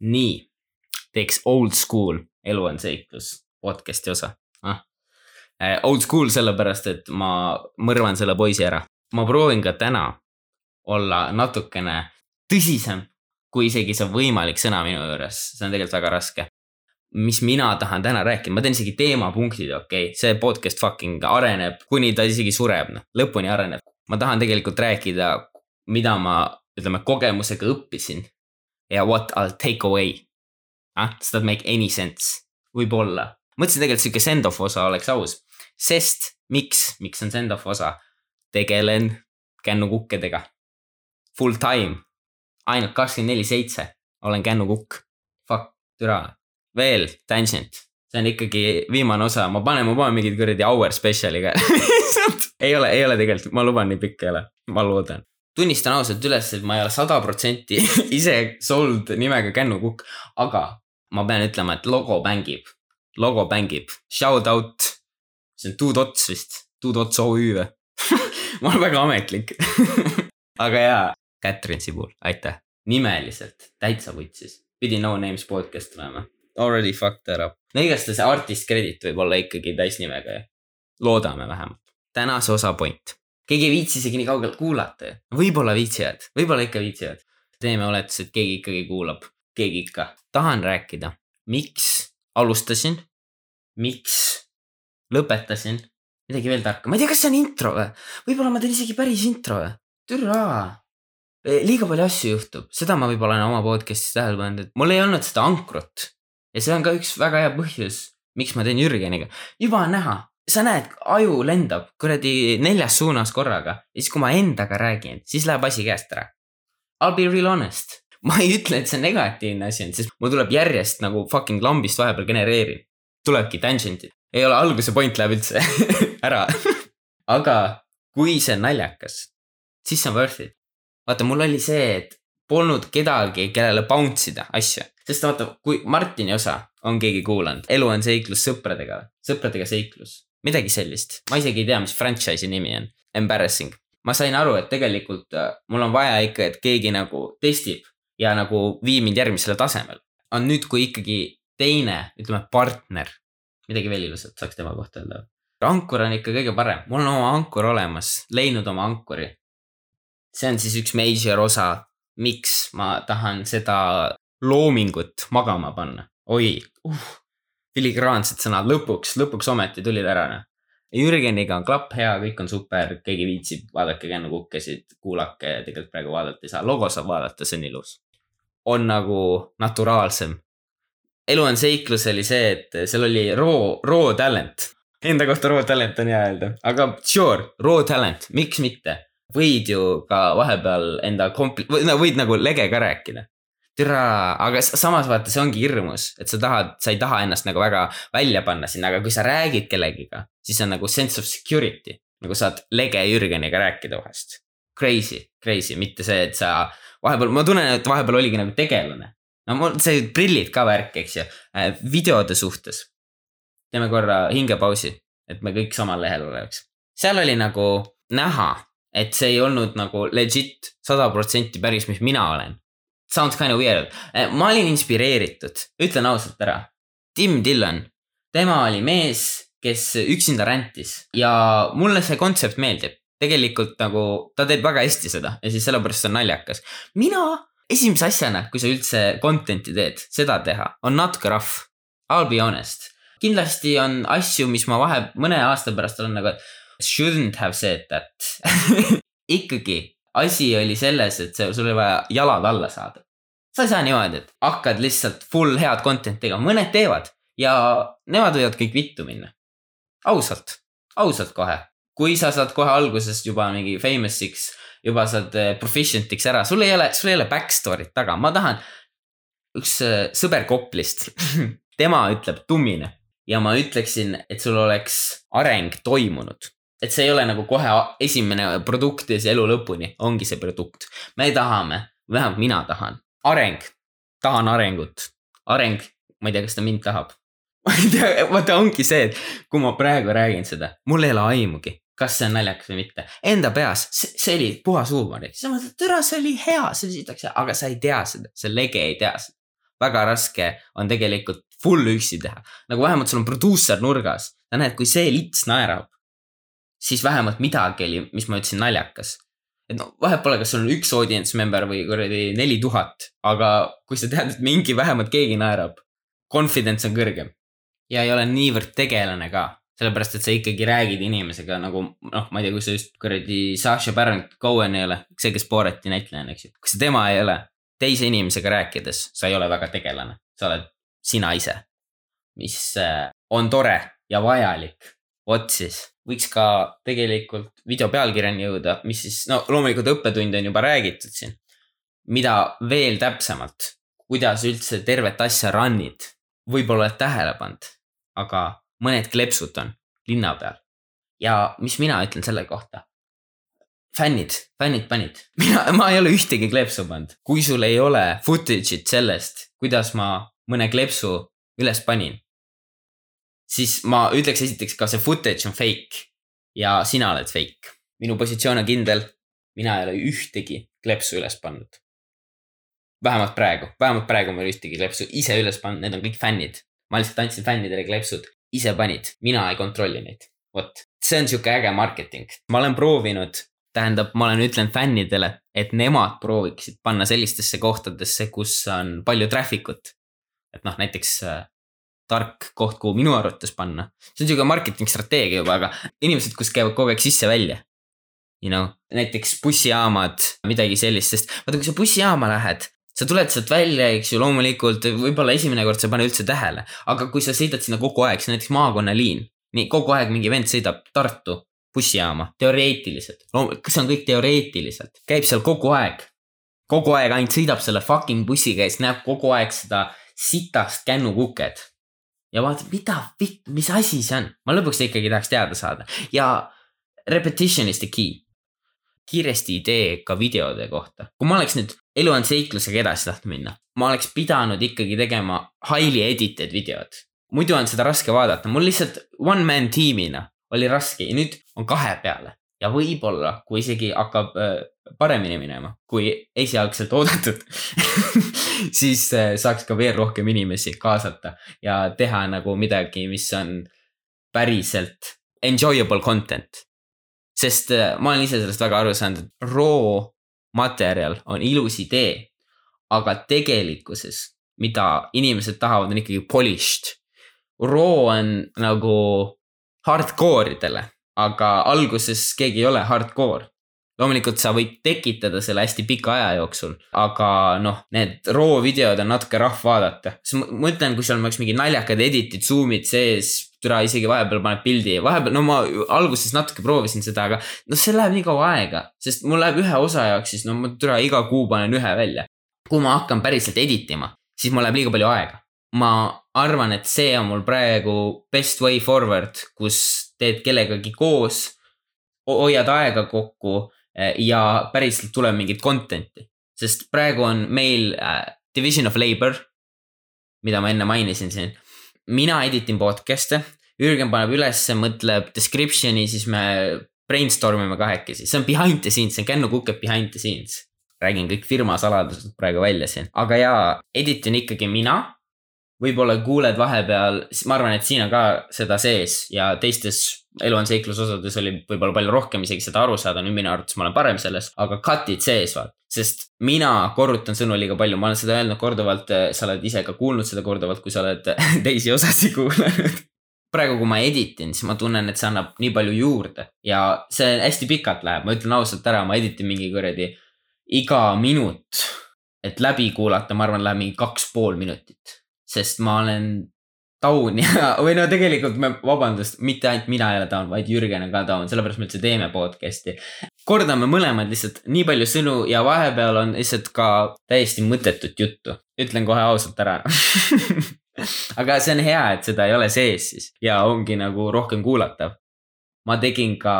nii, teeks old school Elu on seiklus podcast'i osa ah.. Old school sellepärast, et ma mõrvan selle poisi ära. ma proovin ka täna olla natukene tõsisem, kui isegi see on võimalik sõna minu juures, see on tegelikult väga raske. mis mina tahan täna rääkida, ma teen isegi teemapunktid, okei okay?, see podcast fucking areneb, kuni ta isegi sureb, noh, lõpuni areneb. ma tahan tegelikult rääkida, mida ma, ütleme, kogemusega õppisin ja what I will take away ah,. Does that make any sense? võib-olla. mõtlesin tegelikult sihuke send-off osa oleks aus, sest miks, miks on send-off osa? tegelen kännukukkedega. Full time, ainult kakskümmend neli seitse olen kännukukk. Fuck, türa. veel tangent, see on ikkagi viimane osa, ma panen, ma panen mingid kuradi hour special'i ka ei ole, ei ole tegelikult, ma luban, nii pikk ei ole, ma loodan tunnistan ausalt üles, et ma ei ole sada protsenti ise sold nimega kännukukk, aga ma pean ütlema, et logo mängib, logo mängib, shout out. see on Two Dots vist, Two Dots OÜ või ma olen väga ametlik aga jaa, Katrin Sibul, aitäh, nimeliselt täitsa vutsis, pidi No Names podcast olema. Already fucked that up. no igastahes artist credit võib olla ikkagi täisnimega ju, loodame vähemalt. tänase osa point, keegi ei viitsi isegi nii kaugelt kuulata ju, võib-olla viitsivad, võib-olla ikka viitsivad. teeme oletuse, et keegi ikkagi kuulab. Keegi ikka, tahan rääkida, miks alustasin, miks lõpetasin, midagi veel tarka, ma ei tea, kas see on intro või, võib-olla ma teen isegi päris intro või, türa. E, liiga palju asju juhtub, seda ma võib-olla olen oma podcast'is tähele pannud, et mul ei olnud seda ankrut. ja see on ka üks väga hea põhjus, miks ma teen Jürgeniga, juba on näha, sa näed, aju lendab kuradi neljas suunas korraga ja siis, kui ma endaga räägin, siis läheb asi käest ära. I will be real honest ma ei ütle, et see negatiivne asi on, sest mul tuleb järjest nagu fucking lambist vahepeal genereerib. tulebki tangent'id, ei ole alguse point läheb üldse ära aga kui see on naljakas, siis see on worth it. vaata, mul oli see, et polnud kedagi, kellele bounce ida asja, sest vaata, kui Martini osa on keegi kuulanud, elu on seiklus sõpradega, sõpradega seiklus, midagi sellist, ma isegi ei tea, mis franchise'i nimi on, embarrassing ma sain aru, et tegelikult äh, mul on vaja ikka, et keegi nagu testib ja nagu vii mind järgmisele tasemele. on nüüd, kui ikkagi teine, ütleme partner, midagi veel ilusat saaks tema kohta öelda. ankur on ikka kõige parem, mul on oma ankur olemas, leidnud oma ankuri. see on siis üks major osa, miks ma tahan seda loomingut magama panna. oi uh,, filigraansed sõnad lõpuks, lõpuks ometi tulid ära noh. Jürgeniga on klapp hea, kõik on super, keegi viitsib, vaadake kännukukkesid, kuulake, tegelikult praegu vaadata ei saa, logo saab vaadata, see on ilus on nagu naturaalsem. elu on seiklus oli see, et seal oli raw, raw talent. Enda kohta raw talent on hea öelda, aga sure, raw talent, miks mitte. võid ju ka vahepeal enda kompli-, või no võid nagu lege ka rääkida. Türa, aga samas vaata, see ongi hirmus, et sa tahad, sa ei taha ennast nagu väga välja panna sinna, aga kui sa räägid kellegiga, siis on nagu sense of security. nagu saad lege Jürgeniga rääkida vahest. Crazy, crazy, mitte see, et sa vahepeal, ma tunnen, et vahepeal oligi nagu tegelane. no mul see prillid ka värk, eks ju, äh, videode suhtes. teeme korra hingepausi, et me kõik samal lehel oleks. seal oli nagu näha, et see ei olnud nagu legit sada protsenti päris, mis mina olen. Sounds kind of weird, äh, ma olin inspireeritud, ütlen ausalt ära. Tim Dillon, tema oli mees, kes üksinda rändis ja mulle see kontsept meeldib tegelikult nagu ta teeb väga hästi seda ja siis sellepärast see on naljakas. mina esimese asjana, kui sa üldse content'i teed, seda teha, on natuke rough. I will be honest. kindlasti on asju, mis ma vahe, mõne aasta pärast olen nagu, shouldn't have said that ikkagi, asi oli selles, et sul oli vaja jalad alla saada. sa ei saa niimoodi, et hakkad lihtsalt full head content'i tegema, mõned teevad ja nemad võivad kõik vittu minna. ausalt, ausalt kohe kui sa saad kohe algusest juba mingi famous'iks, juba saad eh, proficient'iks ära, sul ei ole, sul ei ole back story't taga, ma tahan. üks eh, sõber Koplist tema ütleb tummine ja ma ütleksin, et sul oleks areng toimunud. Et see ei ole nagu kohe esimene produkt ja siis elu lõpuni ongi see produkt. me tahame, vähemalt mina tahan, areng, tahan arengut, areng, ma ei tea, kas ta mind tahab ma ei tea, vaata ongi see, et kui ma praegu räägin seda, mul ei ole aimugi, kas see on naljakas või mitte. Enda peas, see oli puhas huumor, siis sa mõtled, türa, see oli hea, see oli sitaks hea, aga sa ei tea seda, see lege ei tea seda. väga raske on tegelikult full üksi teha. nagu vähemalt sul on produusser nurgas, sa näed, kui see lits naerab, siis vähemalt midagi oli, mis ma ütlesin, naljakas. et no vahet pole, kas sul on üks audience member või kuradi neli tuhat, aga kui sa tead, et mingi vähemalt keegi naerab, confidence on kõrgem. ja ei ole niivõrd tegelane ka sellepärast, et sa ikkagi räägid inimesega nagu noh, ma ei tea, kui sa just kuradi Sasha Baron Cohen ei ole, see, kes Borati näitlejana, eks ju. kui sa tema ei ole, teise inimesega rääkides, sa ei ole väga tegelane, sa oled sina ise. mis äh, on tore ja vajalik. Vot siis, võiks ka tegelikult video pealkirjani jõuda, mis siis, no loomulikult õppetund on juba räägitud siin. mida veel täpsemalt, kuidas üldse tervet asja run'id, võib-olla oled tähele pannud, aga mõned kleepsud on linna peal. ja mis mina ütlen selle kohta? fännid, fännid panid, mina, ma ei ole ühtegi kleepsu pannud, kui sul ei ole footage'it sellest, kuidas ma mõne kleepsu üles panin. Siis ma ütleks esiteks ka see footage on fake ja sina oled fake. minu positsioon on kindel, mina ei ole ühtegi kleepsu üles pannud. vähemalt praegu, vähemalt praegu ma ei ole ühtegi kleepsu ise üles pannud, need on kõik fännid. ma lihtsalt andsin fännidele kleepsud ise panid, mina ei kontrolli neid. vot, see on sihuke äge marketing, ma olen proovinud, tähendab, ma olen ütlenud fännidele, et nemad prooviksid panna sellistesse kohtadesse, kus on palju traffic ut. et noh, näiteks äh, tark koht, kuhu minu arvates panna. see on sihuke marketing strateegia juba, aga inimesed, kus käivad kogu aeg sisse-välja. You know, näiteks bussijaamad, midagi sellist, sest vaata, kui sa bussijaama lähed, sa tuled sealt välja, eks ju, loomulikult võib-olla esimene kord sa ei pane üldse tähele, aga kui sa sõidad sinna kogu aeg, see on näiteks maakonnaliin, nii kogu aeg mingi vend sõidab Tartu bussijaama, teoreetiliselt, see on kõik teoreetiliselt, käib seal kogu aeg. kogu aeg ainult sõidab selle fucking bussiga ja siis näeb kogu aeg seda sitast kännukuket. Ja vaatab, mida vitt, mis asi see on, ma lõpuks ikkagi tahaks teada saada ja repetition is the key kiiresti idee ka videode kohta. kui ma oleks nüüd elu on seiklusega edasi tahtnud minna, ma oleks pidanud ikkagi tegema highly edited videod. muidu on seda raske vaadata, mul lihtsalt one man tiimina oli raske ja nüüd on kahe peale. Ja võib-olla, kui isegi hakkab äh, paremini minema, kui esialgselt oodatud siis äh, saaks ka veel rohkem inimesi kaasata ja teha nagu midagi, mis on päriselt enjoyable content sest äh, ma olen ise sellest väga aru saanud, et raw materjal on ilus idee. aga tegelikkuses, mida inimesed tahavad, on ikkagi polished. Raw on nagu hardcore idele, aga alguses keegi ei ole hardcore loomulikult sa võid tekitada selle hästi pika aja jooksul, aga noh, need raw videod on natuke rahv vaadata. ma mõtlen, kui seal oleks mingi naljakad edit'id, zoom'id sees, türa isegi vahepeal paneb pildi, vahepeal, no ma alguses natuke proovisin seda, aga noh, see läheb nii kaua aega, sest mul läheb ühe osa jaoks, siis no ma türa iga kuu panen ühe välja. kui ma hakkan päriselt edit ima, siis mul läheb liiga palju aega. ma arvan, et see on mul praegu best way forward, kus teed kellegagi koos, hoiad aega kokku Eh, ja päriselt tuleb mingit content'i. sest praegu on meil äh, division of labor, mida ma enne mainisin siin. mina editin podcast'e, Jürgen paneb ülesse, mõtleb description'i, siis me brainstorm ime kahekesi, see on behind the scenes, see on Kännu Kukep behind the scenes. räägin kõik firma saladused praegu välja siin, aga jaa, editin ikkagi mina võib-olla kuuled vahepeal, ma arvan, et siin on ka seda sees ja teistes elu on seiklus osades oli võib-olla palju rohkem isegi seda aru saada, nüüd minu arvates ma olen parem selles, aga cut'id sees vaat. sest mina korrutan sõnu liiga palju, ma olen seda öelnud korduvalt, sa oled ise ka kuulnud seda korduvalt, kui sa oled teisi osasid kuulanud praegu, kui ma editin, siis ma tunnen, et see annab nii palju juurde ja see hästi pikalt läheb, ma ütlen ausalt ära, ma editin mingi kuradi iga minut, et läbi kuulata, ma arvan, läheb mingi kaks pool minutit sest ma olen taun ja, või no tegelikult me, vabandust, mitte ainult mina ei ole taun, vaid Jürgen on ka taun, sellepärast me üldse teeme podcast'i. kordame mõlemad lihtsalt nii palju sõnu ja vahepeal on lihtsalt ka täiesti mõttetut juttu, ütlen kohe ausalt ära aga see on hea, et seda ei ole sees siis ja ongi nagu rohkem kuulatav. ma tegin ka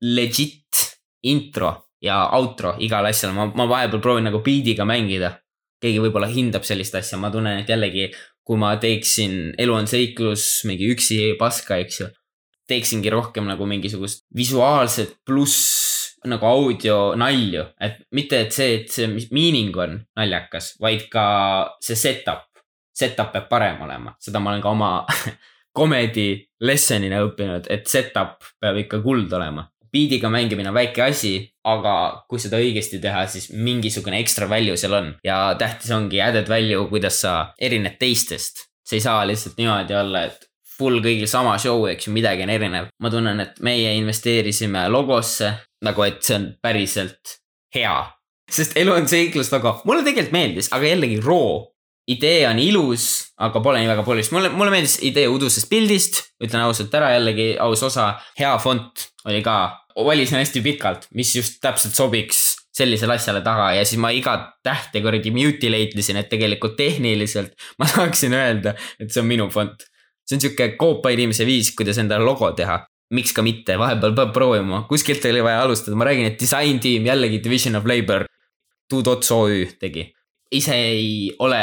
legit intro ja outro igale asjale, ma, ma vahepeal proovin nagu beat'iga mängida keegi võib-olla hindab sellist asja, ma tunnen, et jällegi, kui ma teeksin Elu on seiklus, mingi üksi paska, eks ju. teeksingi rohkem nagu mingisugust visuaalset pluss nagu audio nalju, et mitte, et see, et see meaning on naljakas, vaid ka see setup setup peab parem olema, seda ma olen ka oma comedy lesson'ina õppinud, et setup peab ikka kuld olema. Beat'iga mängimine on väike asi, aga kui seda õigesti teha, siis mingisugune ekstra value seal on ja tähtis ongi added value, kuidas sa erined teistest. see ei saa lihtsalt niimoodi olla, et full kõigil sama show, eks ju, midagi on erinev. ma tunnen, et meie investeerisime logosse nagu, et see on päriselt hea. sest elu on seiklus logo, mulle tegelikult meeldis, aga jällegi raw idee on ilus, aga pole nii väga polist. mulle, mulle meeldis idee udusest pildist, ütlen ausalt ära, jällegi aus osa. hea font oli ka, valisin hästi pikalt, mis just täpselt sobiks sellisele asjale taga ja siis ma igat tähte kuradi mutilate isin, et tegelikult tehniliselt ma saaksin öelda, et see on minu font. see on sihuke koopa inimese viis, kuidas endale logo teha. miks ka mitte, vahepeal peab proovima, kuskilt oli vaja alustada, ma räägin, et disain tiim jällegi division of labor. Two Dots OÜ tegi, ise ei ole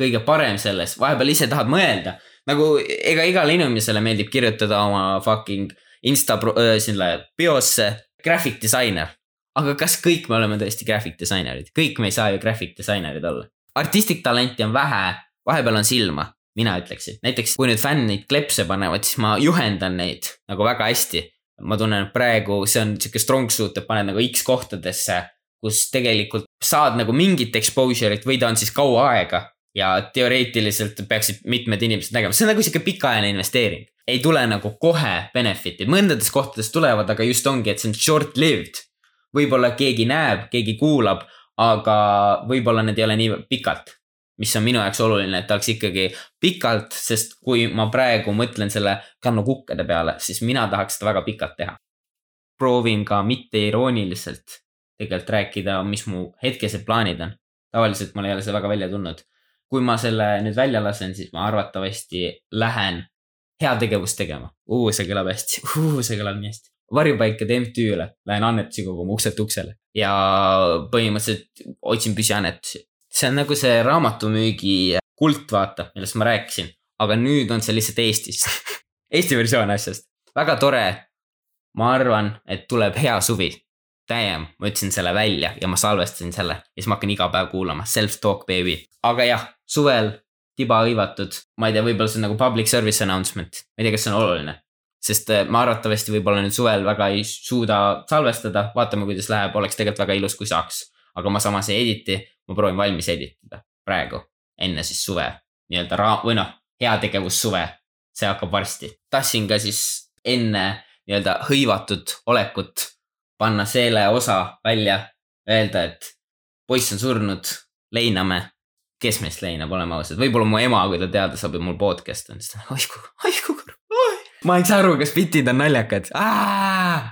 kõige parem selles, vahepeal ise tahad mõelda. nagu ega igale inimesele meeldib kirjutada oma fucking insta äh, selle biosse graphic disainer. aga kas kõik me oleme tõesti graphic disainerid, kõik me ei saa ju graphic disainerid olla. artistic talenti on vähe, vahepeal on silma, mina ütleksin. näiteks kui nüüd fännid klepse panevad, siis ma juhendan neid nagu väga hästi. ma tunnen, et praegu see on sihuke strong suit, et paned nagu X kohtadesse kus tegelikult saad nagu mingit exposure'it või ta on siis kaua aega ja teoreetiliselt peaksid mitmed inimesed nägema, see on nagu sihuke pikaajaline investeering. ei tule nagu kohe benefit'id, mõndades kohtades tulevad, aga just ongi, et see on short-lived. võib-olla keegi näeb, keegi kuulab, aga võib-olla need ei ole nii pikalt. mis on minu jaoks oluline, et ta oleks ikkagi pikalt, sest kui ma praegu mõtlen selle kannu kukkede peale, siis mina tahaks seda väga pikalt teha. proovin ka mitte irooniliselt tegelikult rääkida, mis mu hetkesed plaanid on. tavaliselt mul ei ole see väga välja tulnud kui ma selle nüüd välja lasen, siis ma arvatavasti lähen heategevust tegema. see kõlab hästi, see kõlab nii hästi. varjupaikade MTÜ-le lähen annetusi koguma ukselt uksele ja põhimõtteliselt otsin püsiannetusi. see on nagu see raamatumüügi kult, vaata, millest ma rääkisin, aga nüüd on see lihtsalt Eestis Eesti versioon asjast, väga tore. ma arvan, et tuleb hea suvi damn, ma ütlesin selle välja ja ma salvestasin selle ja siis ma hakkan iga päev kuulama, self-talk baby. aga jah, suvel tiba hõivatud, ma ei tea, võib-olla see on nagu public service announcement, ma ei tea, kas see on oluline. sest äh, ma arvatavasti võib-olla nüüd suvel väga ei suuda salvestada, vaatame, kuidas läheb, oleks tegelikult väga ilus, kui saaks. aga ma samas ei editi, ma proovin valmis editada. Praegu, enne siis suve. Nii-öelda ra-, või noh, heategevussuve, see hakkab varsti. tahtsin ka siis enne nii-öelda hõivatud olekut panna selle osa välja, öelda, et poiss on surnud, leiname. Kes meist leinab, oleme ausad, võib-olla mu ema, kui ta teada saab, et mul podcast on, siis ta, oi kui, oi kui kurb. ma ei saa aru, kas bitid on naljakad.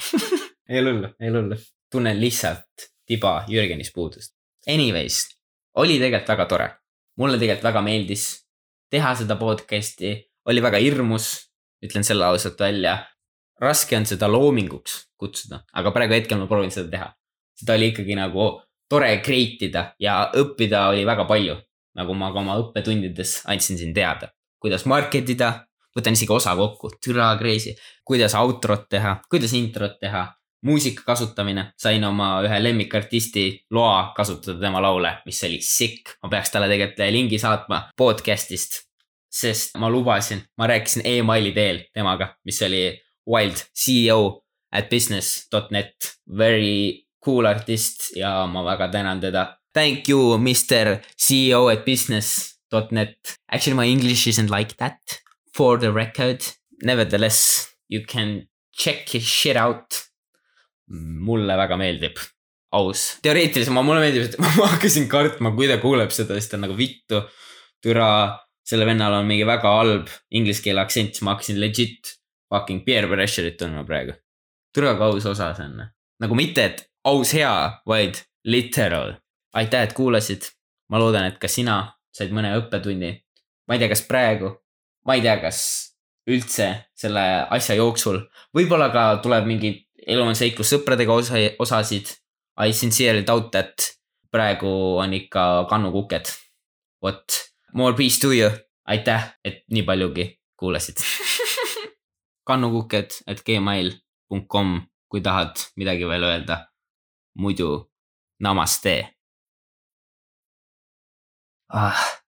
ei ole hullu, ei ole hullu. tunnen lihtsalt tiba Jürgenis puudust. Anyways, oli tegelikult väga tore. mulle tegelikult väga meeldis teha seda podcast'i, oli väga hirmus, ütlen selle ausalt välja raske on seda loominguks kutsuda, aga praegu hetkel ma proovin seda teha. seda oli ikkagi nagu tore create ida ja õppida oli väga palju. Nagu ma ka oma õppetundides andsin siin teada, kuidas market ida, võtan isegi osa kokku, türa crazy, kuidas outro't teha, kuidas introt teha, muusika kasutamine, sain oma ühe lemmikartisti loa kasutada tema laule, mis oli sick, ma peaks talle tegelikult lingi saatma podcast'ist sest ma lubasin, ma rääkisin emaili teel temaga, mis oli Wild, CEO at business.net, very cool artist ja ma väga tänan teda. Thank you, Mr CEO at business.net. Actually my english isn't like that for the record. Nevertheless, you can check his shit out. mulle väga meeldib, aus. teoreetiliselt ma, mulle meeldib, et ma hakkasin kartma, kui ta kuuleb seda, siis ta on nagu vittu, türa selle vennal on mingi väga halb inglise keele aktsent, siis ma hakkasin legit fucking peer pressure'it tundma praegu. tule kui aus osa see on. nagu mitte, et aus hea, vaid literal. Aitäh, et kuulasid. ma loodan, et ka sina said mõne õppetunni. ma ei tea, kas praegu, ma ei tea, kas üldse selle asja jooksul, võib-olla ka tuleb mingi elu on seiklus sõpradega osa, osasid. I sincerely doubt that praegu on ikka kannukuked. vot, more peace to you. aitäh, et nii paljugi kuulasid kannukuked, et gmail.com, kui tahad midagi veel öelda. muidu namaste ah